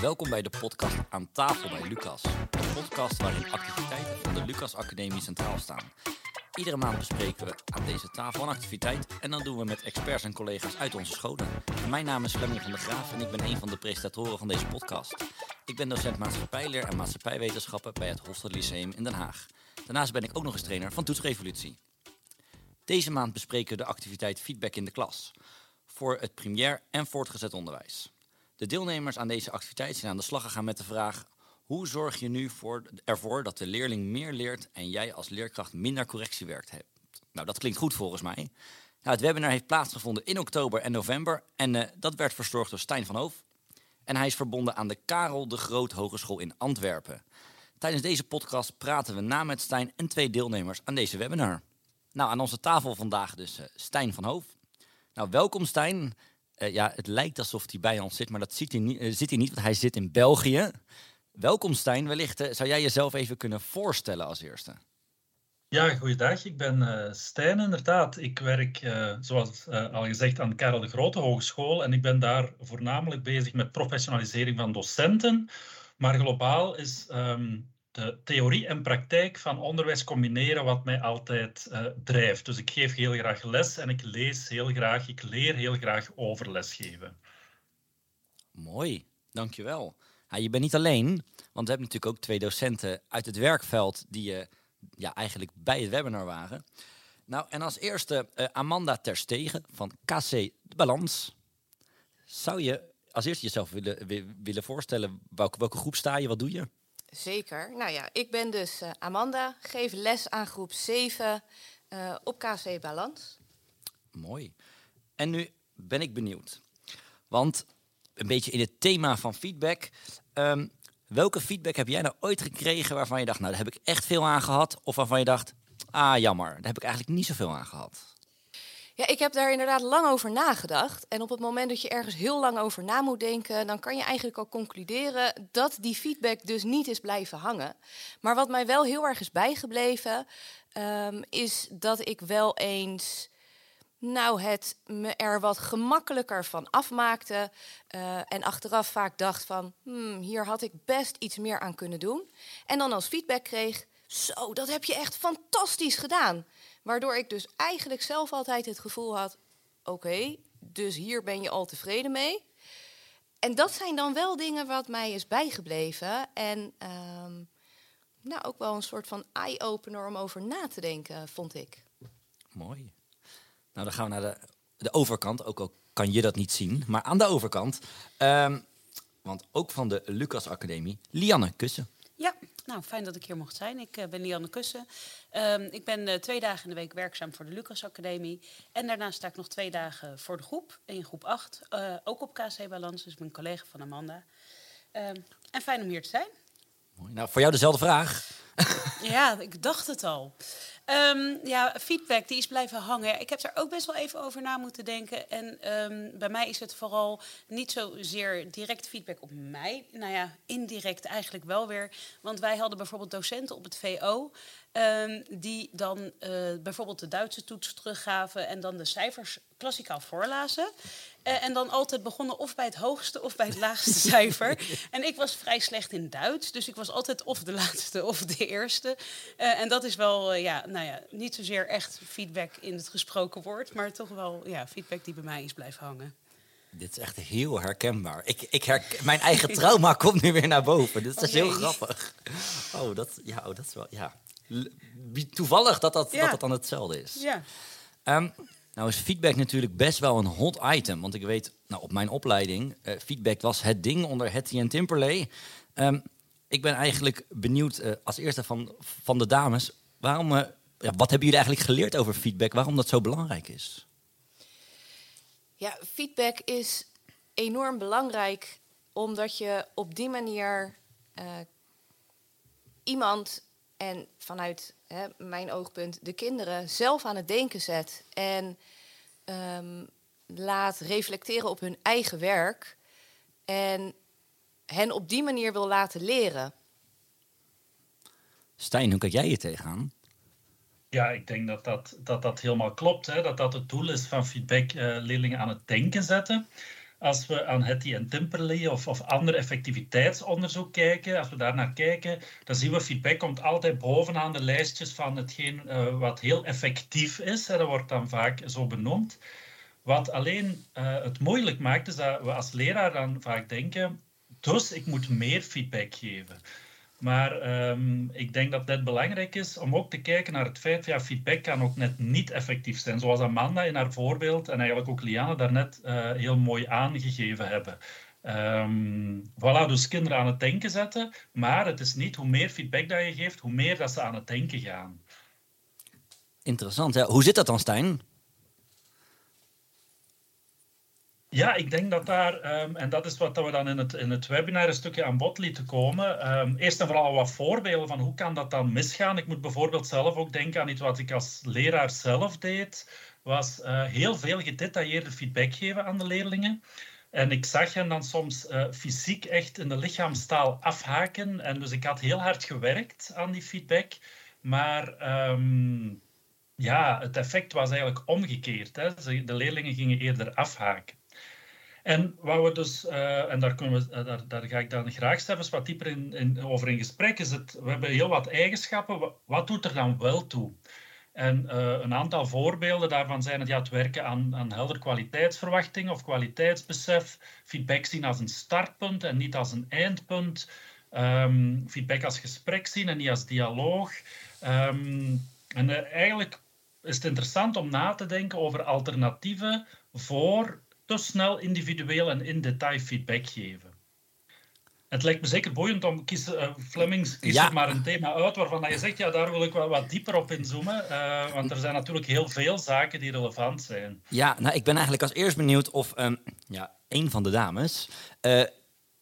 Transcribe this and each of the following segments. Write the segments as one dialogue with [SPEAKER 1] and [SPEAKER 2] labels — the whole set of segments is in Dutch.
[SPEAKER 1] Welkom bij de podcast Aan tafel bij Lucas. Een podcast waarin activiteiten van de Lucas Academie centraal staan. Iedere maand bespreken we aan deze tafel een activiteit en dan doen we met experts en collega's uit onze scholen. Mijn naam is Flemming van der Graaf en ik ben een van de presentatoren van deze podcast. Ik ben docent maatschappijleer en maatschappijwetenschappen bij het Hofstad Lyceum in Den Haag. Daarnaast ben ik ook nog eens trainer van Toetsrevolutie. Deze maand bespreken we de activiteit Feedback in de klas voor het primair en voortgezet onderwijs. De deelnemers aan deze activiteit zijn aan de slag gegaan met de vraag: hoe zorg je nu voor, ervoor dat de leerling meer leert en jij als leerkracht minder correctiewerk hebt? Nou, dat klinkt goed volgens mij. Nou, het webinar heeft plaatsgevonden in oktober en november en uh, dat werd verzorgd door Stijn van Hoof. En hij is verbonden aan de Karel de Groot Hogeschool in Antwerpen. Tijdens deze podcast praten we na met Stijn en twee deelnemers aan deze webinar. Nou, aan onze tafel vandaag dus uh, Stijn van Hoof. Nou, welkom Stijn. Uh, ja, het lijkt alsof hij bij ons zit, maar dat zit hij niet, uh, zit hij niet want hij zit in België. Welkom Stijn. Wellicht uh, zou jij jezelf even kunnen voorstellen als eerste?
[SPEAKER 2] Ja, goeiedag. Ik ben Stijn inderdaad. Ik werk, zoals al gezegd, aan Karel de Grote Hogeschool en ik ben daar voornamelijk bezig met professionalisering van docenten. Maar globaal is um, de theorie en praktijk van onderwijs combineren wat mij altijd uh, drijft. Dus ik geef heel graag les en ik lees heel graag, ik leer heel graag over lesgeven.
[SPEAKER 1] Mooi, dankjewel. Ja, je bent niet alleen, want we hebben natuurlijk ook twee docenten uit het werkveld die uh, ja, eigenlijk bij het webinar waren. Nou, en als eerste uh, Amanda Terstegen van KC De Balans. Zou je als eerste jezelf willen, willen voorstellen, welke, welke groep sta je, wat doe je?
[SPEAKER 3] Zeker. Nou ja, ik ben dus uh, Amanda, geef les aan groep 7 uh, op KC Balans.
[SPEAKER 1] Mooi. En nu ben ik benieuwd. Want een beetje in het thema van feedback. Um, welke feedback heb jij nou ooit gekregen waarvan je dacht, nou daar heb ik echt veel aan gehad? Of waarvan je dacht, ah jammer, daar heb ik eigenlijk niet zoveel aan gehad?
[SPEAKER 3] Ja, ik heb daar inderdaad lang over nagedacht. En op het moment dat je ergens heel lang over na moet denken, dan kan je eigenlijk al concluderen dat die feedback dus niet is blijven hangen. Maar wat mij wel heel erg is bijgebleven, um, is dat ik wel eens. Nou, het me er wat gemakkelijker van afmaakte. Uh, en achteraf vaak dacht van, hmm, hier had ik best iets meer aan kunnen doen. En dan als feedback kreeg, zo, dat heb je echt fantastisch gedaan. Waardoor ik dus eigenlijk zelf altijd het gevoel had: oké, okay, dus hier ben je al tevreden mee. En dat zijn dan wel dingen wat mij is bijgebleven. En um, nou, ook wel een soort van eye-opener om over na te denken, vond ik.
[SPEAKER 1] Mooi. Nou, dan gaan we naar de, de overkant. Ook al kan je dat niet zien, maar aan de overkant. Um, want ook van de Lucas Academie, Lianne Kussen.
[SPEAKER 4] Ja, nou, fijn dat ik hier mocht zijn. Ik uh, ben Lianne Kussen. Um, ik ben uh, twee dagen in de week werkzaam voor de Lucas Academie. En daarnaast sta ik nog twee dagen voor de groep, in groep 8. Uh, ook op KC Balans, dus ik ben collega van Amanda. Um, en fijn om hier te zijn.
[SPEAKER 1] Mooi. Nou, voor jou dezelfde vraag.
[SPEAKER 4] ja, ik dacht het al. Um, ja, feedback die is blijven hangen. Ik heb daar ook best wel even over na moeten denken. En um, bij mij is het vooral niet zozeer direct feedback op mij. Nou ja, indirect eigenlijk wel weer. Want wij hadden bijvoorbeeld docenten op het VO. Um, die dan uh, bijvoorbeeld de Duitse toets teruggaven en dan de cijfers klassikaal voorlazen. Uh, en dan altijd begonnen of bij het hoogste of bij het laagste cijfer. En ik was vrij slecht in Duits, dus ik was altijd of de laatste of de eerste. Uh, en dat is wel, ja, nou ja, niet zozeer echt feedback in het gesproken woord, maar toch wel ja, feedback die bij mij is blijven hangen.
[SPEAKER 1] Dit is echt heel herkenbaar. Ik, ik herken, mijn eigen trauma komt nu weer naar boven. Dit is oh, heel grappig. Oh, dat, ja, oh, dat is wel, ja. Toevallig dat dat, ja. dat, dat dan hetzelfde is.
[SPEAKER 4] Ja.
[SPEAKER 1] Um, nou is feedback natuurlijk best wel een hot item. Want ik weet, nou, op mijn opleiding, uh, feedback was het ding onder Hetty en Timperley. Um, ik ben eigenlijk benieuwd uh, als eerste van, van de dames. Waarom, uh, ja, wat hebben jullie eigenlijk geleerd over feedback? Waarom dat zo belangrijk is?
[SPEAKER 3] Ja, feedback is enorm belangrijk omdat je op die manier iemand en vanuit hè, mijn oogpunt de kinderen zelf aan het denken zet en um, laat reflecteren op hun eigen werk en hen op die manier wil laten leren.
[SPEAKER 1] Stijn, hoe kijk jij je tegenaan?
[SPEAKER 2] Ja, ik denk dat dat, dat, dat helemaal klopt. Hè? Dat dat het doel is van feedback uh, leerlingen aan het denken zetten. Als we aan Hetty en Timperley of, of ander effectiviteitsonderzoek kijken, als we daar naar kijken, dan zien we feedback komt altijd bovenaan de lijstjes van hetgeen uh, wat heel effectief is. Hè, dat wordt dan vaak zo benoemd. Wat alleen uh, het moeilijk maakt, is dat we als leraar dan vaak denken, dus ik moet meer feedback geven. Maar um, ik denk dat dit belangrijk is om ook te kijken naar het feit dat ja, feedback kan ook net niet effectief zijn. Zoals Amanda in haar voorbeeld en eigenlijk ook Liane daarnet uh, heel mooi aangegeven hebben. Um, voilà, dus kinderen aan het denken zetten. Maar het is niet hoe meer feedback dat je geeft, hoe meer dat ze aan het denken gaan.
[SPEAKER 1] Interessant. Ja. Hoe zit dat dan, Stijn?
[SPEAKER 2] Ja, ik denk dat daar, um, en dat is wat we dan in het, in het webinar een stukje aan bod lieten komen. Um, eerst en vooral wat voorbeelden van hoe kan dat dan misgaan. Ik moet bijvoorbeeld zelf ook denken aan iets wat ik als leraar zelf deed. Was uh, heel veel gedetailleerde feedback geven aan de leerlingen. En ik zag hen dan soms uh, fysiek echt in de lichaamstaal afhaken. En dus ik had heel hard gewerkt aan die feedback. Maar um, ja, het effect was eigenlijk omgekeerd. Hè. De leerlingen gingen eerder afhaken. En wat we dus, uh, en daar, uh, daar, daar, ga ik dan graag zelfs wat dieper in, in, over in gesprek, is het, we hebben heel wat eigenschappen. Wat, wat doet er dan wel toe? En uh, een aantal voorbeelden daarvan zijn het, ja, het werken aan, aan helder kwaliteitsverwachting of kwaliteitsbesef, feedback zien als een startpunt en niet als een eindpunt, um, feedback als gesprek zien en niet als dialoog. Um, en eigenlijk is het interessant om na te denken over alternatieven voor te snel individueel en in detail feedback geven. Het lijkt me zeker boeiend om kies, uh, Flemings kies ja. maar een thema uit waarvan je zegt, ja, daar wil ik wel wat dieper op inzoomen. Uh, want er zijn natuurlijk heel veel zaken die relevant zijn.
[SPEAKER 1] Ja, nou, ik ben eigenlijk als eerst benieuwd of um, ja, een van de dames uh,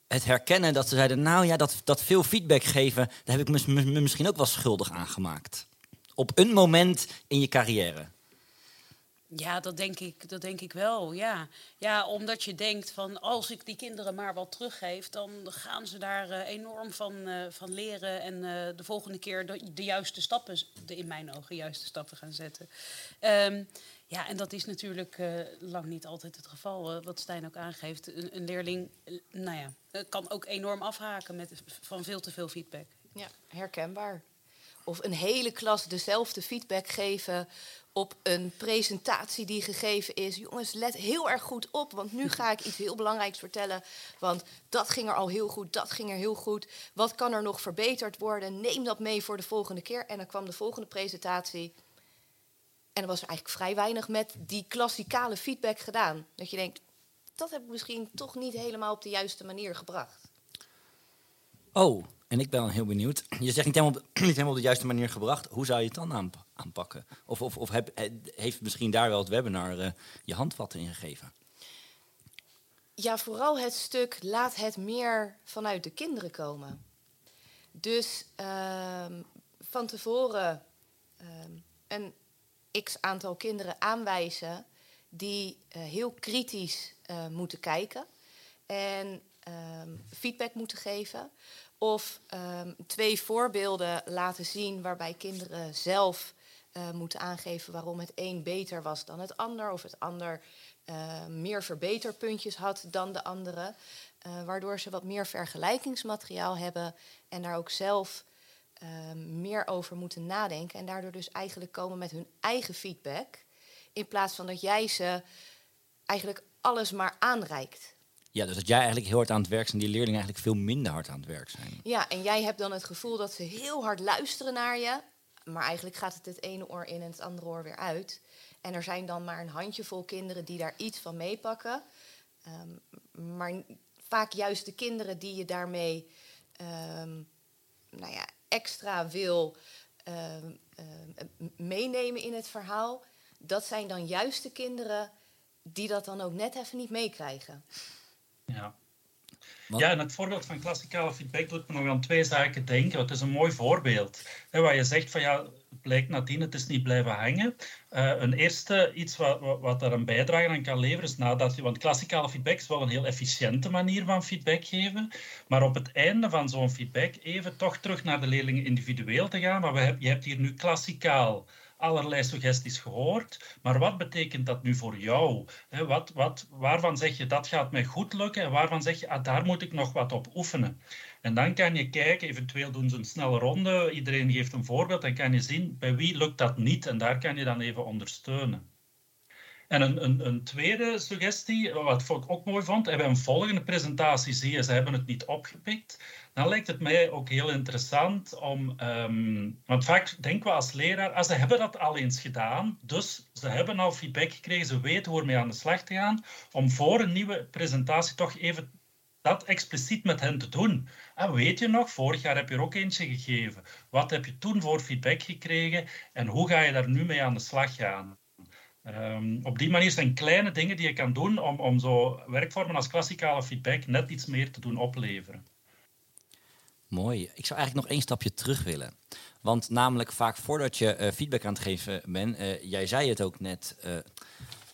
[SPEAKER 1] het herkennen dat ze zeiden, nou ja, dat, dat veel feedback geven, daar heb ik me, me misschien ook wel schuldig aan gemaakt. Op een moment in je carrière.
[SPEAKER 4] Ja, dat denk ik, dat denk ik wel. Ja. ja, omdat je denkt van als ik die kinderen maar wat teruggeef, dan gaan ze daar uh, enorm van, uh, van leren en uh, de volgende keer de, juiste stappen, de in mijn ogen juiste stappen gaan zetten. Um, ja, en dat is natuurlijk lang niet altijd het geval. wat Stijn ook aangeeft, een, een leerling, nou ja, kan ook enorm afhaken met, van veel te veel feedback.
[SPEAKER 3] Ja, herkenbaar. Of een hele klas dezelfde feedback geven op een presentatie die gegeven is. Jongens, let heel erg goed op, want nu ga ik iets heel belangrijks vertellen. Want dat ging er al heel goed, dat ging er heel goed. Wat kan er nog verbeterd worden? Neem dat mee voor de volgende keer. En dan kwam de volgende presentatie. En er was eigenlijk vrij weinig met die klassikale feedback gedaan. Dat je denkt, dat heb ik misschien toch niet helemaal op de juiste manier gebracht.
[SPEAKER 1] Oh, en ik ben heel benieuwd. Je zegt niet helemaal, niet helemaal op de juiste manier gebracht. Hoe zou je het dan aanpakken? Of, of, of heb, heeft misschien daar wel het webinar uh, je handvatten in gegeven?
[SPEAKER 3] Ja, vooral het stuk laat het meer vanuit de kinderen komen. Dus uh, van tevoren uh, een x aantal kinderen aanwijzen die uh, heel kritisch moeten kijken en ehm, feedback moeten geven. Of um, twee voorbeelden laten zien waarbij kinderen zelf uh, moeten aangeven waarom het een beter was dan het ander. Of het ander uh, meer verbeterpuntjes had dan de andere. Uh, waardoor ze wat meer vergelijkingsmateriaal hebben en daar ook zelf ehm, meer over moeten nadenken. En daardoor dus eigenlijk komen met hun eigen feedback. In plaats van dat jij ze eigenlijk alles maar aanreikt.
[SPEAKER 1] Ja, dus dat jij eigenlijk heel hard aan het werk zijn, die leerlingen eigenlijk veel minder hard aan het werk zijn.
[SPEAKER 3] Ja, en jij hebt dan het gevoel dat ze heel hard luisteren naar je, maar eigenlijk gaat het het ene oor in en het andere oor weer uit. En er zijn dan maar een handjevol kinderen die daar iets van meepakken. Um, maar vaak juist de kinderen die je daarmee um, nou ja, extra wil um, meenemen in het verhaal, dat zijn dan juist de kinderen die dat dan ook net even niet meekrijgen.
[SPEAKER 2] Ja. Ja, en het voorbeeld van klassikale feedback doet me nog aan twee zaken denken. Het is een mooi voorbeeld. Hè, waar je zegt van ja, het blijkt nadien, het is niet blijven hangen. Uh, een eerste iets wat, wat, wat daar een bijdrage aan kan leveren is nadat je, want klassikale feedback is wel een heel efficiënte manier van feedback geven, maar op het einde van zo'n feedback even toch terug naar de leerlingen individueel te gaan. Maar we heb, je hebt hier nu klassikaal allerlei suggesties gehoord, maar wat betekent dat nu voor jou? wat, wat, waarvan zeg je dat gaat mij goed lukken en waarvan zeg je ah, daar moet ik nog wat op oefenen? En dan kan je kijken, eventueel doen ze een snelle ronde, iedereen geeft een voorbeeld en kan je zien bij wie lukt dat niet en daar kan je dan even ondersteunen. En een, een, een, tweede suggestie, wat ik ook mooi vond, en bij een volgende presentatie zie je, ze hebben het niet opgepikt. Dan lijkt het mij ook heel interessant om, um, want vaak denken we als leraar, ah, ze hebben dat al eens gedaan, dus ze hebben al feedback gekregen, ze weten hoe ermee aan de slag te gaan, om voor een nieuwe presentatie toch even dat expliciet met hen te doen. En weet je nog, vorig jaar heb je er ook eentje gegeven. Wat heb je toen voor feedback gekregen en hoe ga je daar nu mee aan de slag gaan? Um, op die manier zijn kleine dingen die je kan doen om, om zo werkvormen als klassikale feedback net iets meer te doen opleveren.
[SPEAKER 1] Mooi. Ik zou eigenlijk nog één stapje terug willen. Want namelijk vaak voordat je uh, feedback aan het geven bent, uh, jij zei het ook net. Uh,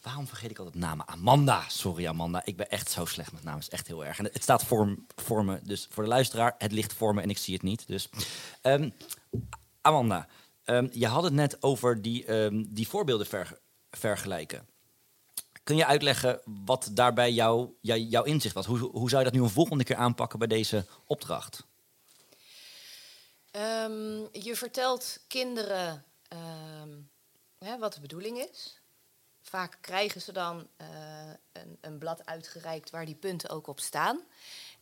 [SPEAKER 1] waarom vergeet ik altijd namen? Amanda. Sorry Amanda, ik ben echt zo slecht met namen. Is echt heel erg. En het staat voor, me, dus voor de luisteraar, het ligt voor me en ik zie het niet. Dus um, Amanda, um, je had het net over die, um, die voorbeelden ver, vergelijken. Kun je uitleggen wat daarbij jou, jou, jouw inzicht was? Hoe, hoe zou je dat nu een volgende keer aanpakken bij deze opdracht?
[SPEAKER 3] Um, je vertelt kinderen um, hè, wat de bedoeling is. Vaak krijgen ze dan uh, een, een, blad uitgereikt waar die punten ook op staan.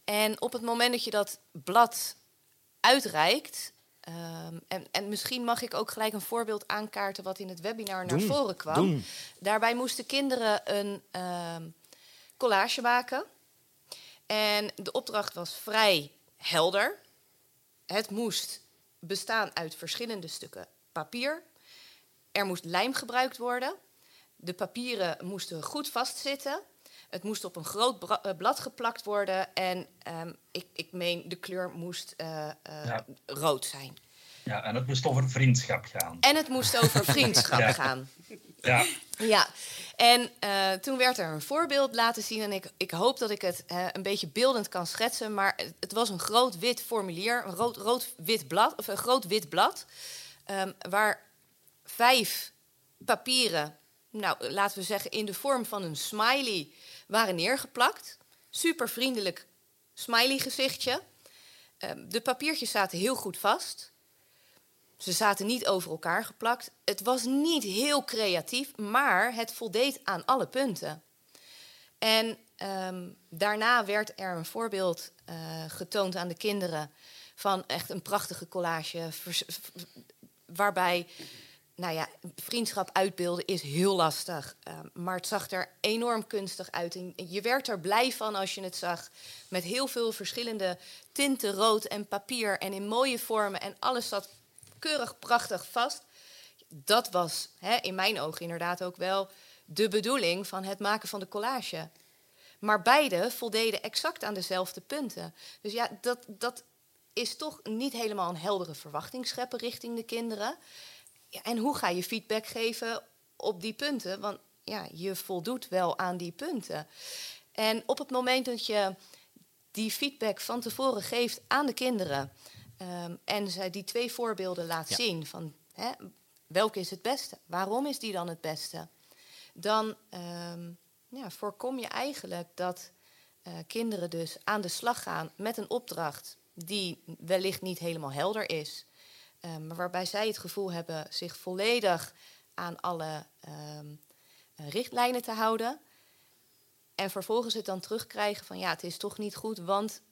[SPEAKER 3] En op het moment dat je dat blad uitreikt, Um, en, en, misschien mag ik ook gelijk een voorbeeld aankaarten wat in het webinar naar voren kwam. Doen. Daarbij moesten kinderen een um, collage maken. En de opdracht was vrij helder. Het moest bestaan uit verschillende stukken papier. Er moest lijm gebruikt worden. De papieren moesten goed vastzitten. Het moest op een groot eh, blad geplakt worden. En um, ik, ik meen, de kleur moest uh, uh, ja. rood zijn.
[SPEAKER 2] Ja, en het moest over vriendschap gaan.
[SPEAKER 3] En het moest over vriendschap ja. gaan.
[SPEAKER 2] Ja.
[SPEAKER 3] Ja, en uh, toen werd er een voorbeeld laten zien. En ik, ik hoop dat ik het uh, een beetje beeldend kan schetsen. Maar het, het was een groot wit formulier, een rood, rood wit blad, of een groot wit blad. Um, waar vijf papieren, nou laten we zeggen in de vorm van een smiley, waren neergeplakt. Super vriendelijk smiley gezichtje. Um, de papiertjes zaten heel goed vast. Ze zaten niet over elkaar geplakt. Het was niet heel creatief, maar het voldeed aan alle punten. En um, daarna werd er een voorbeeld uh, getoond aan de kinderen van echt een prachtige collage, waarbij nou ja, vriendschap uitbeelden is heel lastig. Uh, maar het zag er enorm kunstig uit. En je werd er blij van als je het zag. Met heel veel verschillende tinten, rood en papier. En in mooie vormen. En alles zat keurig prachtig vast. Dat was in mijn ogen inderdaad ook wel de bedoeling van het maken van de collage. Maar beide voldeden exact aan dezelfde punten. Dus ja, dat, dat is toch niet helemaal een heldere verwachting scheppen richting de kinderen. Ja, en hoe ga je feedback geven op die punten? Want ja, je voldoet wel aan die punten. En op het moment dat je die feedback van tevoren geeft aan de kinderen, Um, en zij die twee voorbeelden laat ja. zien van hè, welke is het beste, waarom is die dan het beste, dan um, ja, voorkom je eigenlijk dat uh, kinderen dus aan de slag gaan met een opdracht die wellicht niet helemaal helder is, um, maar waarbij zij het gevoel hebben zich volledig aan alle richtlijnen te houden. En vervolgens het dan terugkrijgen van ja, het is toch niet goed, want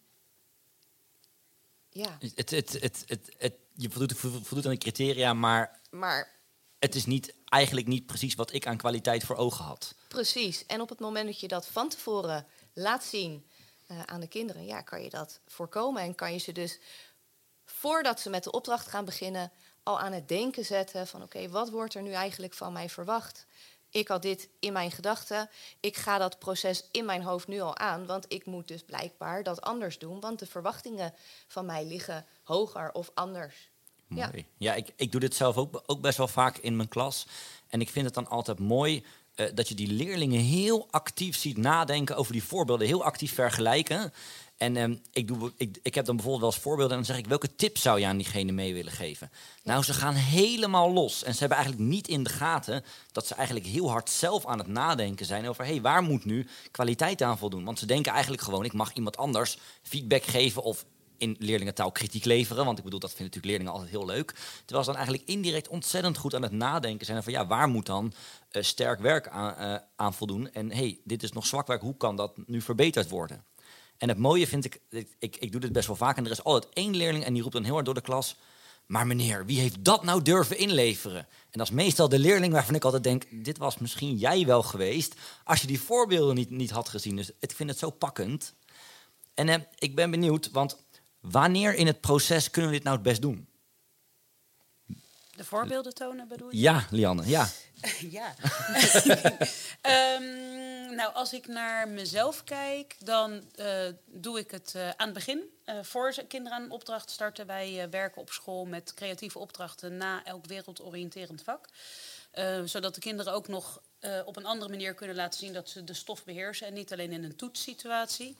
[SPEAKER 3] ja.
[SPEAKER 1] Het, het, het, het, het, je voldoet, voldoet aan de criteria, maar,
[SPEAKER 3] maar
[SPEAKER 1] het is niet, eigenlijk niet precies wat ik aan kwaliteit voor ogen had.
[SPEAKER 3] Precies. En op het moment dat je dat van tevoren laat zien uh, aan de kinderen, ja, kan je dat voorkomen. En kan je ze dus, voordat ze met de opdracht gaan beginnen, al aan het denken zetten van oké, wat wordt er nu eigenlijk van mij verwacht? ik had dit in mijn gedachten. Ik ga dat proces in mijn hoofd nu al aan, want ik moet dus blijkbaar dat anders doen, want de verwachtingen van mij liggen hoger of anders.
[SPEAKER 1] Mooi. Ja, ja ik, ik doe dit zelf ook, ook best wel vaak in mijn klas. En ik vind het dan altijd mooi eh, dat je die leerlingen heel actief ziet nadenken over die voorbeelden, heel actief vergelijken. En ehm, ik, doe, ik, ik heb dan bijvoorbeeld wel eens voorbeelden en dan zeg ik, welke tips zou je aan diegene mee willen geven? Nou, ze gaan helemaal los. En ze hebben eigenlijk niet in de gaten dat ze eigenlijk heel hard zelf aan het nadenken zijn over, hé, hey, waar moet nu kwaliteit aan voldoen? Want ze denken eigenlijk gewoon, ik mag iemand anders feedback geven of in leerlingentaal kritiek leveren. Want ik bedoel, dat vinden natuurlijk leerlingen altijd heel leuk. Terwijl ze dan eigenlijk indirect ontzettend goed aan het nadenken zijn. Van ja, waar moet dan uh, sterk werk aan, uh, aan voldoen? En hey, dit is nog zwak werk, hoe kan dat nu verbeterd worden? En het mooie vind ik, ik, ik, doe dit best wel vaak. En er is altijd één leerling en die roept dan heel hard door de klas. Maar meneer, wie heeft dat nou durven inleveren? En dat is meestal de leerling waarvan ik altijd denk: dit was misschien jij wel geweest. als je die voorbeelden niet, niet had gezien. Dus ik vind het zo pakkend. En eh, ik ben benieuwd, want wanneer in het proces kunnen we dit nou het best doen?
[SPEAKER 4] De voorbeelden tonen bedoel je?
[SPEAKER 1] Ja, Lianne, ja.
[SPEAKER 4] ja. um, nou, als ik naar mezelf kijk, dan uh, doe ik het uh, aan het begin. Uh, voor kinderen aan een opdracht starten. Wij werken op school met creatieve opdrachten na elk wereldoriënterend vak. zodat de kinderen ook nog op een andere manier kunnen laten zien dat ze de stof beheersen. En niet alleen in een toetssituatie.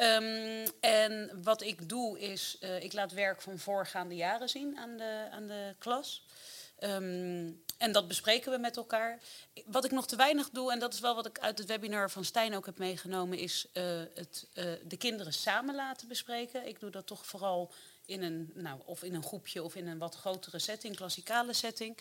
[SPEAKER 4] Um, en wat ik doe is, uh, ik laat werk van voorgaande jaren zien aan de, aan de klas. Um, en dat bespreken we met elkaar. Wat ik nog te weinig doe, en dat is wel wat ik uit het webinar van Stijn ook heb meegenomen, is uh, het, uh, de kinderen samen laten bespreken. Ik doe dat toch vooral in een, nou, of in een groepje of in een wat grotere setting, klassikale setting.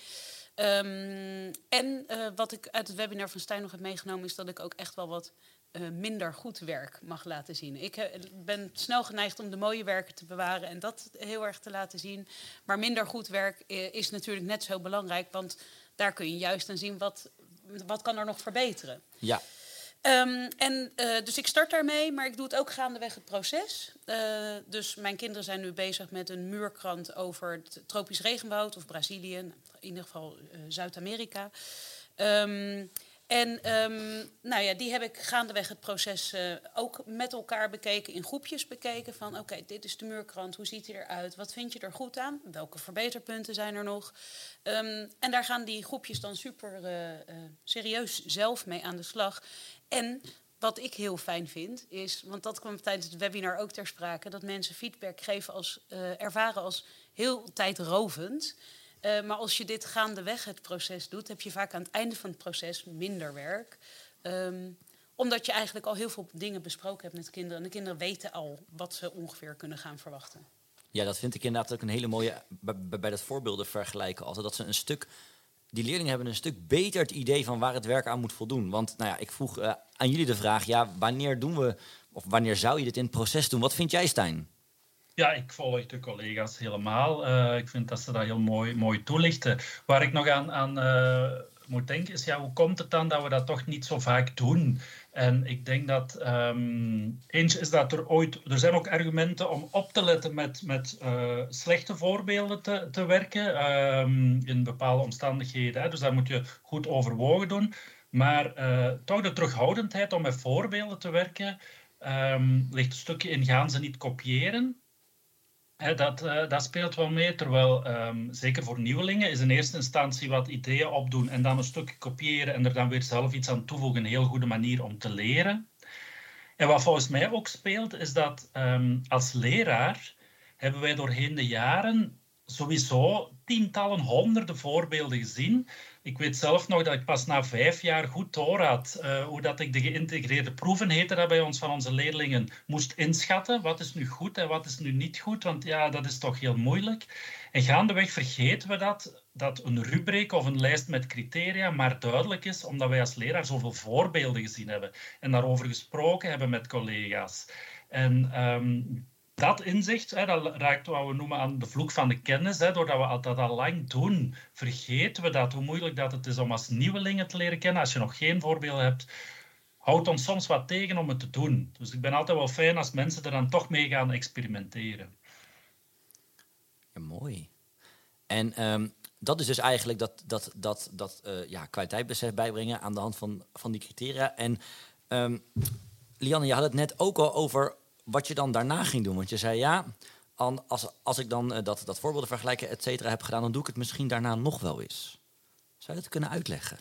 [SPEAKER 4] Um, en wat ik uit het webinar van Stijn nog heb meegenomen, is dat ik ook echt wel wat uh, minder goed werk mag laten zien. Ik uh, ben snel geneigd om de mooie werken te bewaren en dat heel erg te laten zien. Maar minder goed werk uh, is natuurlijk net zo belangrijk, want daar kun je juist aan zien wat, wat kan er nog verbeteren.
[SPEAKER 1] Ja.
[SPEAKER 4] Um, en dus ik start daarmee, maar ik doe het ook gaandeweg het proces. dus mijn kinderen zijn nu bezig met een muurkrant over het tropisch regenwoud of Brazilië, in ieder geval Zuid-Amerika. Um, en um, nou ja, die heb ik gaandeweg het proces uh, ook met elkaar bekeken, in groepjes bekeken. Van oké, dit is de muurkrant, hoe ziet hij eruit? Wat vind je er goed aan? Welke verbeterpunten zijn er nog? Um, en daar gaan die groepjes dan super uh, uh, serieus zelf mee aan de slag. En wat ik heel fijn vind, is, want dat kwam tijdens het webinar ook ter sprake, dat mensen feedback geven als, ervaren als heel tijdrovend. Uh, maar als je dit gaandeweg het proces doet, heb je vaak aan het einde van het proces minder werk. Um, omdat je eigenlijk al heel veel dingen besproken hebt met kinderen. En de kinderen weten al wat ze ongeveer kunnen gaan verwachten.
[SPEAKER 1] Ja, dat vind ik inderdaad ook een hele mooie bij, dat voorbeelden vergelijken. Altijd dat ze een stuk. Die leerlingen hebben een stuk beter het idee van waar het werk aan moet voldoen. Want nou ja, ik vroeg uh, aan jullie de vraag: ja, wanneer doen we, of wanneer zou je dit in het proces doen? Wat vind jij, Stijn?
[SPEAKER 2] Ja, ik volg de collega's helemaal. Uh, ik vind dat ze dat heel mooi, mooi toelichten. Waar ik nog aan, aan uh, moet denken is, ja, hoe komt het dan dat we dat toch niet zo vaak doen? En ik denk dat um, eens is dat er ooit, er zijn ook argumenten om op te letten met, met uh, slechte voorbeelden te, te werken um, in bepaalde omstandigheden. Hè. Dus daar moet je goed overwogen doen. Maar toch de terughoudendheid om met voorbeelden te werken. Um, ligt een stukje in gaan ze niet kopiëren, dat, uh, dat speelt wel mee, terwijl um, zeker voor nieuwelingen is in eerste instantie wat ideeën opdoen en dan een stukje kopiëren en er dan weer zelf iets aan toevoegen een heel goede manier om te leren. En wat volgens mij ook speelt, is dat um, als leraar hebben wij doorheen de jaren sowieso tientallen, honderden voorbeelden gezien ik weet zelf nog dat ik pas na vijf jaar goed door had uh, hoe dat ik de geïntegreerde proeven, heette dat bij ons, van onze leerlingen, moest inschatten. Wat is nu goed en wat is nu niet goed? Want ja, dat is toch heel moeilijk. En gaandeweg vergeten we dat, dat een rubriek of een lijst met criteria maar duidelijk is, omdat wij als leraar zoveel voorbeelden gezien hebben en daarover gesproken hebben met collega's. En um, dat inzicht, hè, dat raakt wat we noemen aan de vloek van de kennis. Hè, doordat we dat al lang doen, vergeten we dat, hoe moeilijk dat het is om als nieuwelingen te leren kennen. Als je nog geen voorbeelden hebt, houdt ons soms wat tegen om het te doen. Dus ik ben altijd wel fijn als mensen er dan toch mee gaan experimenteren.
[SPEAKER 1] Ja, mooi. En um, dat is dus eigenlijk dat, dat, dat, dat uh, ja, bijbrengen aan de hand van, van die criteria. En um, je had het net ook al over wat je dan daarna ging doen. Want je zei ja, als, als ik dan uh, dat, dat voorbeelden vergelijken, et cetera, heb gedaan, dan doe ik het misschien daarna nog wel eens. Zou je dat kunnen uitleggen?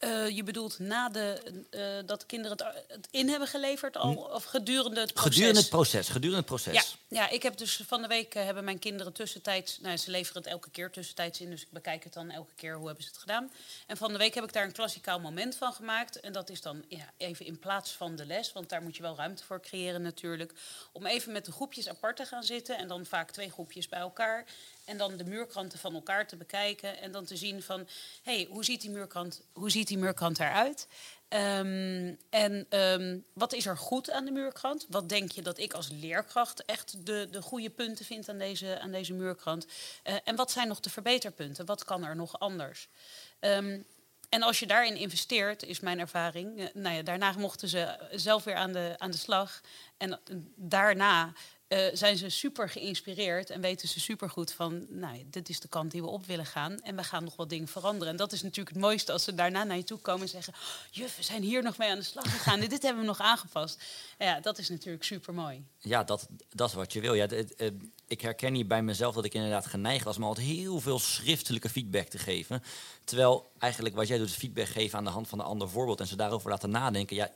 [SPEAKER 4] Uh, je bedoelt na de, uh, dat kinderen het, het, in hebben geleverd al, of gedurende het proces?
[SPEAKER 1] Gedurende het proces, gedurende het proces.
[SPEAKER 4] Ja, ja ik heb dus van de week uh, hebben mijn kinderen tussentijds, nou ze leveren het elke keer tussentijds in, dus ik bekijk het dan elke keer hoe hebben ze het gedaan. En van de week heb ik daar een klassikaal moment van gemaakt. En dat is dan ja, even in plaats van de les, want daar moet je wel ruimte voor creëren natuurlijk. Om even met de groepjes apart te gaan zitten en dan vaak twee groepjes bij elkaar. En dan de muurkanten van elkaar te bekijken. En dan te zien van, hé, hey, hoe ziet die muurkant, hoe ziet die muurkant eruit? Um, en um, wat is er goed aan de muurkrant? Wat denk je dat ik als leerkracht echt de, de goede punten vind aan deze, aan deze muurkrant? Uh, en wat zijn nog de verbeterpunten? Wat kan er nog anders? Um, en als je daarin investeert, is mijn ervaring. Uh, nou ja, daarna mochten ze zelf weer aan de, aan de slag. En uh, daarna uh, zijn ze super geïnspireerd en weten ze super goed van, nou, dit is de kant die we op willen gaan en we gaan nog wat dingen veranderen. En dat is natuurlijk het mooiste als ze daarna naar je toe komen en zeggen, juf, we zijn hier nog mee aan de slag gegaan, dit hebben we nog aangepast. Ja, dat is natuurlijk super mooi.
[SPEAKER 1] Ja, dat, dat is wat je wil. Ja, het, ik herken hier bij mezelf dat ik inderdaad geneigd was om altijd heel veel schriftelijke feedback te geven. Terwijl eigenlijk wat jij doet feedback geven aan de hand van een ander voorbeeld en ze daarover laten nadenken. Ja,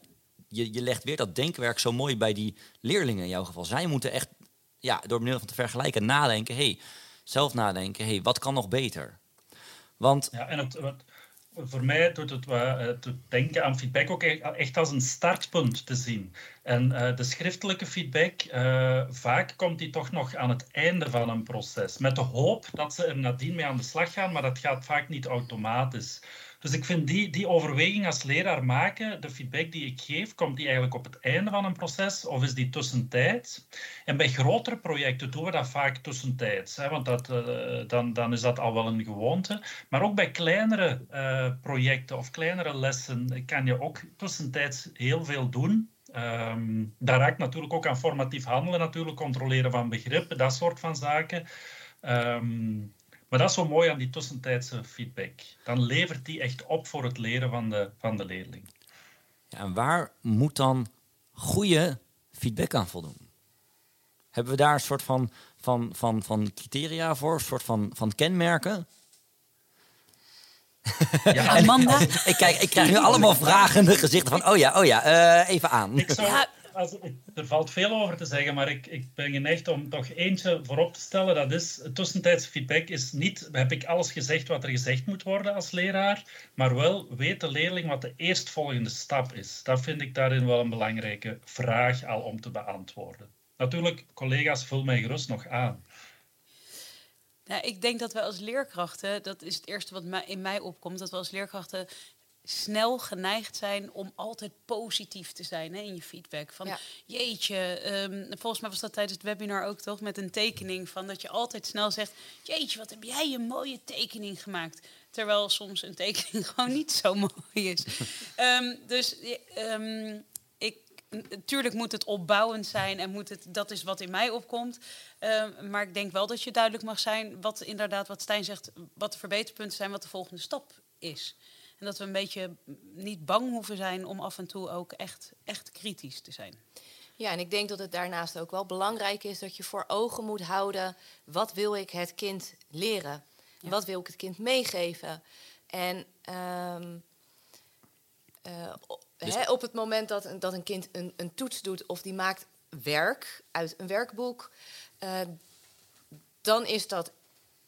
[SPEAKER 1] je, legt weer dat denkwerk zo mooi bij die leerlingen in jouw geval. Zij moeten echt ja, door middel van te vergelijken nadenken. hey, zelf nadenken. hey, wat kan nog beter? Want...
[SPEAKER 2] Ja, en het, wat, voor mij doet het uh, denken aan feedback ook echt als een startpunt te zien. En uh, de schriftelijke feedback, uh, vaak komt die toch nog aan het einde van een proces. Met de hoop dat ze er nadien mee aan de slag gaan, maar dat gaat vaak niet automatisch. Dus ik vind die, die overweging als leraar maken, de feedback die ik geef, komt die eigenlijk op het einde van een proces of is die tussentijds? En bij grotere projecten doen we dat vaak tussentijds, want dat, uh, dan, dan is dat al wel een gewoonte. Maar ook bij kleinere uh, projecten of kleinere lessen kan je ook tussentijds heel veel doen. Um, daar raakt natuurlijk ook aan formatief handelen, natuurlijk controleren van begrippen, dat soort van zaken. Um, maar dat is zo mooi aan die tussentijdse feedback. Dan levert die echt op voor het leren van de, van de leerling.
[SPEAKER 1] Ja, en waar moet dan goede feedback aan voldoen? Hebben we daar een soort van, van, van, van criteria voor, een soort van, van kenmerken?
[SPEAKER 4] Ja, Amanda?
[SPEAKER 1] ik, kijk, ik krijg nu allemaal vragende gezichten van, oh ja, oh ja, uh, even aan.
[SPEAKER 2] Ik zou, als, er valt veel over te zeggen, maar ik, ik ben geneigd om toch eentje voorop te stellen. Dat is, tussentijdse feedback is niet, heb ik alles gezegd wat er gezegd moet worden als leraar, maar wel weet de leerling wat de eerstvolgende stap is. Dat vind ik daarin wel een belangrijke vraag al om te beantwoorden. Natuurlijk, collega's, vul mij gerust nog aan.
[SPEAKER 4] Ja, ik denk dat we als leerkrachten, dat is het eerste wat in mij opkomt, dat we als leerkrachten snel geneigd zijn om altijd positief te zijn hè, in je feedback. Van jeetje, um, volgens mij was dat tijdens het webinar ook toch met een tekening van dat je altijd snel zegt: Jeetje, wat heb jij een mooie tekening gemaakt. Terwijl soms een tekening gewoon niet zo mooi is. um, dus um, ik, natuurlijk moet het opbouwend zijn en moet het, dat is wat in mij opkomt. maar ik denk wel dat je duidelijk mag zijn wat inderdaad, wat Stijn zegt, wat de verbeterpunten zijn, wat de volgende stap is. En dat we een beetje niet bang hoeven zijn om af en toe ook echt, echt kritisch te zijn.
[SPEAKER 3] Ja, en ik denk dat het daarnaast ook wel belangrijk is dat je voor ogen moet houden: wat wil ik het kind leren? Wat wil ik het kind meegeven? En um, uh, dus... hè, op het moment dat, dat een kind een, een, toets doet of die maakt werk uit een werkboek, uh, dan is dat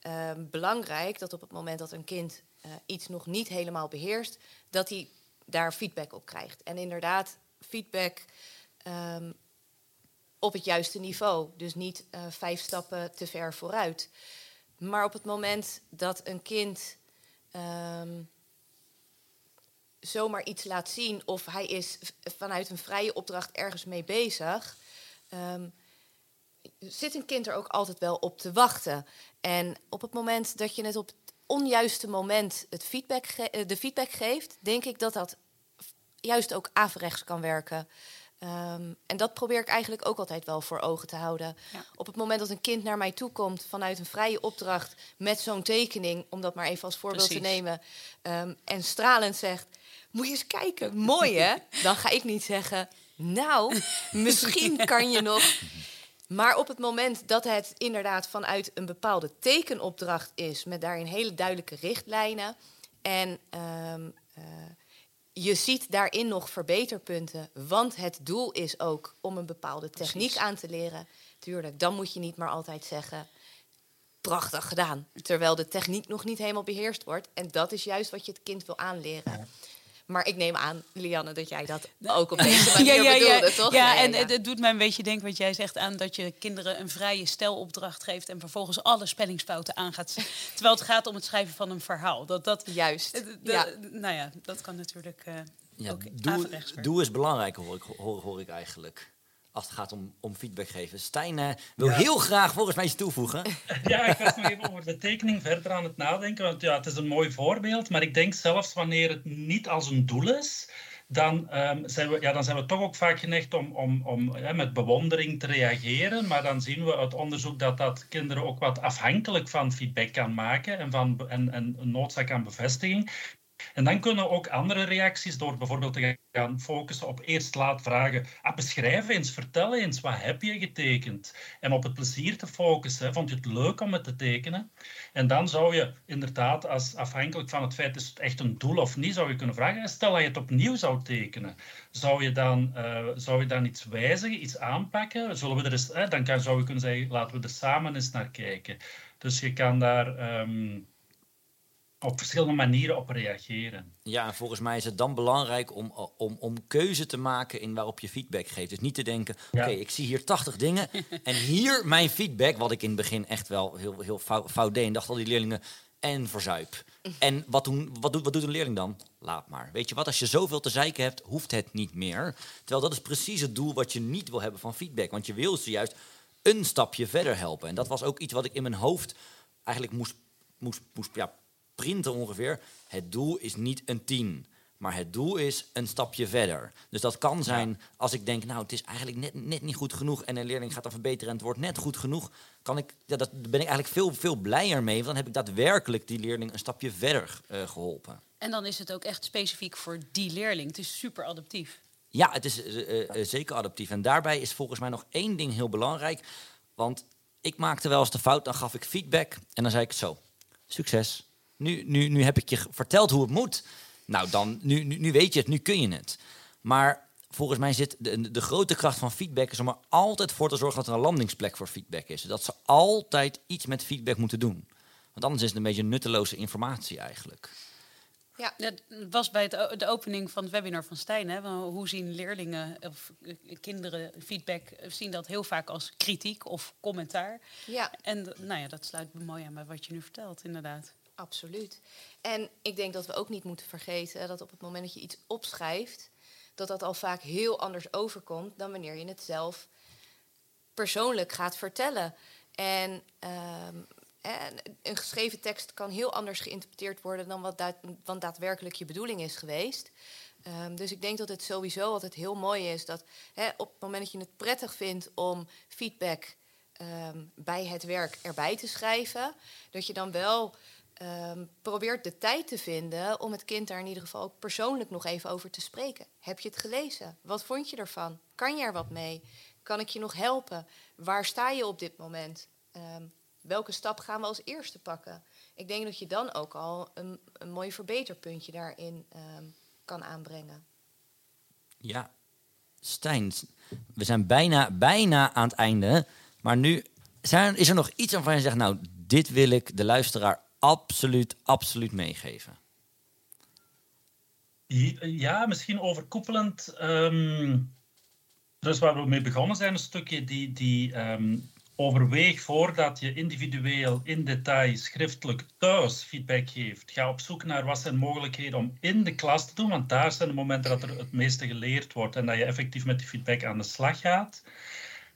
[SPEAKER 3] uh, belangrijk dat op het moment dat een kind uh, iets nog niet helemaal beheerst, dat hij daar feedback op krijgt. En inderdaad, feedback um, op het juiste niveau. Dus niet uh, vijf stappen te ver vooruit. Maar op het moment dat een kind um, zomaar iets laat zien of hij is vanuit een vrije opdracht ergens mee bezig, um, zit een kind er ook altijd wel op te wachten. En op het moment dat je het op onjuiste moment het feedback eh, de feedback geeft, denk ik dat dat juist ook averechts kan werken. Um, en dat probeer ik eigenlijk ook altijd wel voor ogen te houden. Ja. Op het moment dat een kind naar mij toe komt vanuit een vrije opdracht met zo'n tekening, om dat maar even als voorbeeld Precies. te nemen, um, en stralend zegt: Moet je eens kijken, mooi hè? Dan ga ik niet zeggen: Nou, misschien kan je nog maar op het moment dat het inderdaad vanuit een bepaalde tekenopdracht is, met daarin hele duidelijke richtlijnen. En um, uh, je ziet daarin nog verbeterpunten, want het doel is ook om een bepaalde techniek
[SPEAKER 4] Precies.
[SPEAKER 3] aan te leren. Tuurlijk, dan moet je niet maar altijd zeggen, prachtig gedaan. Terwijl de techniek nog niet helemaal beheerst wordt. En dat is juist wat je het kind wil aanleren. Maar ik neem aan, Lianne, dat jij dat ook op deze manier bedoelde, toch?
[SPEAKER 4] Ja,
[SPEAKER 3] Nee,
[SPEAKER 4] en
[SPEAKER 3] ja.
[SPEAKER 4] het- het doet mij een beetje denken wat jij zegt aan dat je kinderen een vrije stelopdracht geeft en vervolgens alle spellingsfouten aangaat. Terwijl het gaat om het schrijven van een verhaal. Dat, dat,
[SPEAKER 3] Juist.
[SPEAKER 4] de-
[SPEAKER 3] ja.
[SPEAKER 4] Nou ja, dat kan natuurlijk eh,
[SPEAKER 1] Ja,
[SPEAKER 4] ook
[SPEAKER 1] doe, doe is belangrijk, hoor ik, hoor, hoor ik eigenlijk. Als het gaat om, om feedback geven. Stijn eh, wil
[SPEAKER 2] Ja.
[SPEAKER 1] heel graag volgens mij iets toevoegen.
[SPEAKER 2] Ja, ik was nog even over de tekening verder aan het nadenken. Want ja, het is een mooi voorbeeld. Maar ik denk zelfs wanneer het niet als een doel is. Dan, ehm, zijn we, ja, dan zijn we toch ook vaak geneigd om, om, om ja, met bewondering te reageren. Maar dan zien we uit onderzoek dat dat kinderen ook wat afhankelijk van feedback kan maken. En, van, en, en een noodzaak aan bevestiging. En dan kunnen ook andere reacties, door bijvoorbeeld te gaan focussen op eerst laat vragen, ah, beschrijf eens, vertel eens, wat heb je getekend? En op het plezier te focussen, vond je het leuk om het te tekenen? En dan zou je inderdaad, als afhankelijk van het feit is het echt een doel of niet, zou je kunnen vragen, stel dat je het opnieuw zou tekenen, zou je dan, eh, zou je dan iets wijzigen, iets aanpakken? Zullen we er eens, eh, dan kan, zou je kunnen zeggen, laten we er samen eens naar kijken. Dus je kan daar ehm, op verschillende manieren op reageren.
[SPEAKER 1] Ja, en volgens mij is het dan belangrijk om, om, om keuze te maken in waarop je feedback geeft. Dus niet te denken,
[SPEAKER 2] Ja.
[SPEAKER 1] oké, ik zie hier 80 dingen en hier mijn feedback, wat ik in het begin echt wel heel, heel fout, fout deed. En dacht al die leerlingen, en verzuip. En wat, doen, wat, doet, wat doet een leerling dan? Laat maar. Weet je wat, als je zoveel te zeiken hebt, hoeft het niet meer. Terwijl dat is precies het doel wat je niet wil hebben van feedback. Want je wil ze juist een stapje verder helpen. En dat was ook iets wat ik in mijn hoofd eigenlijk moest, moest, moest ja, printen ongeveer. Het doel is niet een 10, maar het doel is een stapje verder. Dus dat kan zijn als ik denk, nou, het is eigenlijk net, net niet goed genoeg en een leerling gaat dan verbeteren en het wordt net goed genoeg, kan ik, ja, dat, daar ben ik eigenlijk veel, veel blijer mee, want dan heb ik daadwerkelijk die leerling een stapje verder eh, geholpen.
[SPEAKER 4] En dan is het ook echt specifiek voor die leerling. Het is super adaptief.
[SPEAKER 1] Ja, het is eh, eh, zeker adaptief. En daarbij is volgens mij nog één ding heel belangrijk. Want ik maakte wel eens de fout, dan gaf ik feedback en dan zei ik zo, succes. Nu, nu, nu heb ik je verteld hoe het moet. Nou, dan, nu, nu, nu weet je het, nu kun je het. Maar volgens mij zit de, de grote kracht van feedback is om er altijd voor te zorgen dat er een landingsplek voor feedback is. Dat ze altijd iets met feedback moeten doen. Want anders is het een beetje nutteloze informatie eigenlijk.
[SPEAKER 3] Ja.
[SPEAKER 4] Dat was bij het, de opening van het webinar van Stijn. Hè? Hoe zien leerlingen of kinderen feedback? Zien dat heel vaak als kritiek of commentaar.
[SPEAKER 3] ja,
[SPEAKER 4] En nou ja, dat sluit mooi aan bij wat je nu vertelt, inderdaad.
[SPEAKER 3] Absoluut. En ik denk dat we ook niet moeten vergeten dat op het moment dat je iets opschrijft, dat dat al vaak heel anders overkomt dan wanneer je het zelf persoonlijk gaat vertellen. En, ehm, en een geschreven tekst kan heel anders geïnterpreteerd worden dan wat, daad- wat daadwerkelijk je bedoeling is geweest. Ehm, dus ik denk dat het sowieso altijd heel mooi is dat op het moment dat je het prettig vindt om feedback ehm, bij het werk erbij te schrijven, dat je dan wel ehm, probeert de tijd te vinden om het kind daar in ieder geval ook persoonlijk nog even over te spreken. Heb je het gelezen? Wat vond je ervan? Kan je er wat mee? Kan ik je nog helpen? Waar sta je op dit moment? Ehm, welke stap gaan we als eerste pakken? Ik denk dat je dan ook al een, een mooi verbeterpuntje daarin ehm, kan aanbrengen.
[SPEAKER 1] Ja, Stijn, we zijn bijna, bijna aan het einde. Maar nu zijn, is er nog iets waarvan je zegt, nou, dit wil ik de luisteraar absoluut, absoluut meegeven.
[SPEAKER 2] Ja, misschien overkoepelend. ehm, dus waar we mee begonnen zijn, een stukje die, die ehm, overweeg voordat je individueel in detail schriftelijk thuis feedback geeft. Ga op zoek naar wat zijn mogelijkheden om in de klas te doen, want daar zijn de momenten dat er het meeste geleerd wordt en dat je effectief met die feedback aan de slag gaat.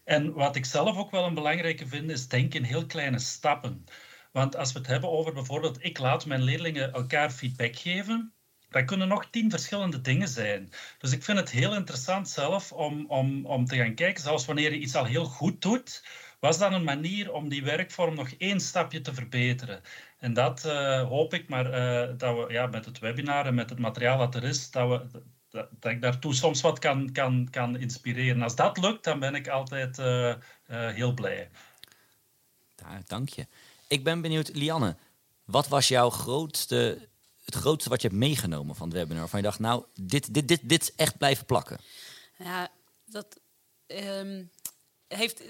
[SPEAKER 2] En wat ik zelf ook wel een belangrijke vind, is denk in heel kleine stappen. Want als we het hebben over bijvoorbeeld, ik laat mijn leerlingen elkaar feedback geven, dat kunnen nog tien verschillende dingen zijn. Dus ik vind het heel interessant zelf om, om, om te gaan kijken, zelfs wanneer je iets al heel goed doet, was dan een manier om die werkvorm nog één stapje te verbeteren. En dat eh, hoop ik, maar eh, dat we ja, met het webinar en met het materiaal dat er is, dat, we, dat, ik daartoe soms wat kan, kan, kan inspireren. Als dat lukt, dan ben ik altijd eh, heel blij.
[SPEAKER 1] Ja, dank je. Ik ben benieuwd, Lianne, wat was jouw grootste het grootste wat je hebt meegenomen van het webinar? Waarvan je dacht, nou, dit, dit, dit, dit echt blijven plakken.
[SPEAKER 4] Ja, dat ehm, heeft.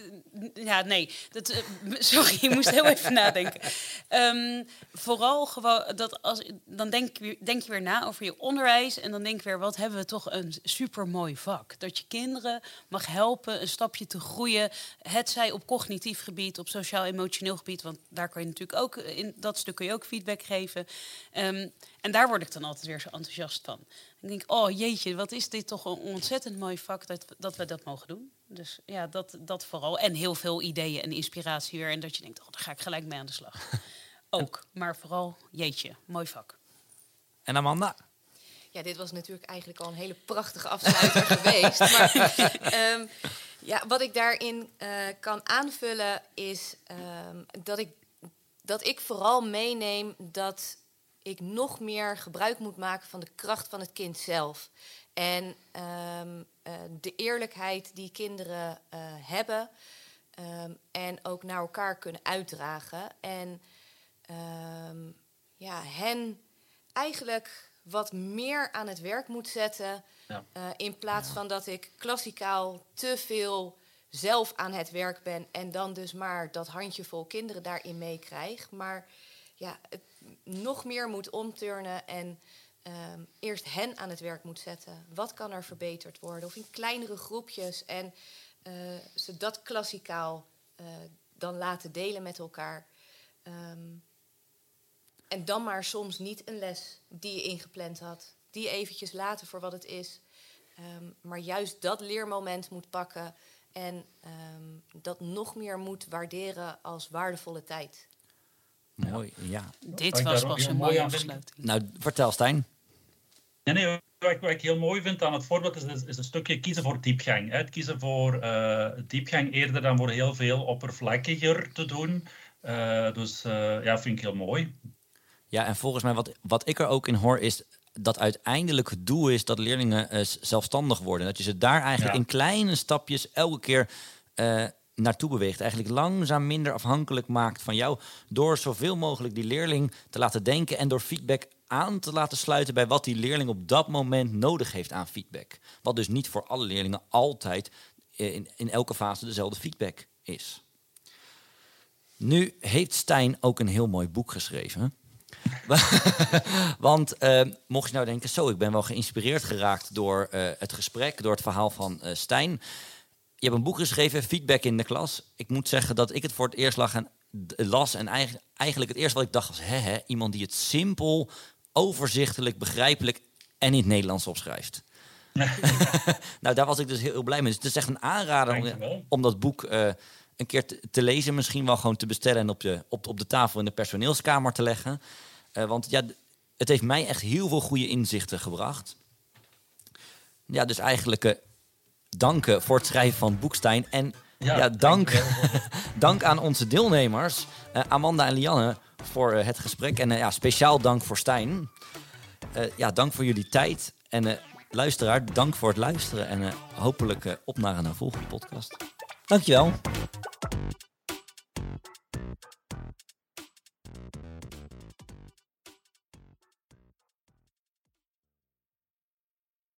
[SPEAKER 4] Ja, nee. Dat, eh, sorry, ik moest heel even nadenken. Ehm, vooral gewoon dat als. Dan denk, je- denk je weer na over je onderwijs. En dan denk je weer, wat hebben we toch een supermooi vak. Dat je kinderen mag helpen een stapje te groeien. Het zij op cognitief gebied, op sociaal-emotioneel gebied. Want daar kan je natuurlijk ook. In dat stuk kun je ook feedback geven. Ehm, en daar word ik dan altijd weer zo enthousiast van. Ik denk, oh jeetje, wat is dit toch een ontzettend mooi vak dat, dat we dat mogen doen. Dus ja, dat, dat vooral. En heel veel ideeën en inspiratie weer. En dat je denkt, oh, daar ga ik gelijk mee aan de slag. Ook, maar vooral, jeetje, mooi vak.
[SPEAKER 1] En Amanda?
[SPEAKER 3] Ja, dit was natuurlijk eigenlijk al een hele prachtige afsluiter geweest. Maar ehm, ja, wat ik daarin eh, kan aanvullen is ehm, dat, ik, dat ik vooral meeneem dat ik nog meer gebruik moet maken van de kracht van het kind zelf. En ehm, eh, de eerlijkheid die kinderen eh, hebben. ehm, en ook naar elkaar kunnen uitdragen. En ehm, ja, hen eigenlijk wat meer aan het werk moet zetten.
[SPEAKER 2] Ja.
[SPEAKER 3] eh, in plaats van dat ik klassikaal te veel zelf aan het werk ben en dan dus maar dat handjevol kinderen daarin meekrijg. Maar ja, het nog meer moet omturnen en ehm, eerst hen aan het werk moet zetten. Wat kan er verbeterd worden? Of in kleinere groepjes en eh, ze dat klassikaal eh, dan laten delen met elkaar. Ehm, en dan maar soms niet een les die je ingepland had. Die eventjes laten voor wat het is. Ehm, maar juist dat leermoment moet pakken. En dat nog meer moet waarderen als waardevolle tijd.
[SPEAKER 1] Mooi, ja.
[SPEAKER 4] Dit was pas een
[SPEAKER 2] mooi
[SPEAKER 4] mooie afsluiting.
[SPEAKER 1] Nou, vertel Stijn.
[SPEAKER 2] Nee, nee, wat ik, wat ik heel mooi vind aan het voorbeeld is, is, is een stukje kiezen voor diepgang. Hè. Het kiezen voor eh, diepgang eerder dan voor heel veel oppervlakkiger te doen. Eh, dus eh, ja, vind ik heel mooi.
[SPEAKER 1] Ja, en volgens mij wat, wat ik er ook in hoor is dat uiteindelijk het doel is dat leerlingen zelfstandig worden. Dat je ze daar eigenlijk
[SPEAKER 2] Ja.
[SPEAKER 1] in kleine stapjes elke keer eh, naartoe beweegt. Eigenlijk langzaam minder afhankelijk maakt van jou. Door zoveel mogelijk die leerling te laten denken en door feedback aan te laten sluiten bij wat die leerling op dat moment nodig heeft aan feedback. Wat dus niet voor alle leerlingen altijd eh, in, in elke fase dezelfde feedback is. Nu heeft Stijn ook een heel mooi boek geschreven. Want eh, mocht je nou denken, zo, ik ben wel geïnspireerd geraakt door eh, het gesprek, door het verhaal van eh, Stijn. Je hebt een boek geschreven, Feedback in de klas. Ik moet zeggen dat ik het voor het eerst lag en las. En eigen- eigenlijk het eerste wat ik dacht was, hè, hè, iemand die het simpel, overzichtelijk, begrijpelijk en in het Nederlands opschrijft. nou, daar was ik dus heel, heel blij mee. Dus het is echt een aanrader om, dat boek eh, een keer te, te lezen. Misschien wel gewoon te bestellen en op, je, op, op de tafel in de personeelskamer te leggen. Eh, want ja, het heeft mij echt heel veel goede inzichten gebracht. Ja, dus eigenlijk eh, danken voor het schrijven van Boekstein. En ja, dank, dank aan onze deelnemers, eh, Amanda en Lianne, voor eh, het gesprek. En eh, ja, speciaal dank voor Stijn. Ja, dank voor jullie tijd. En luisteraar, dank voor het luisteren. En hopelijk op naar een volgende podcast. Dankjewel.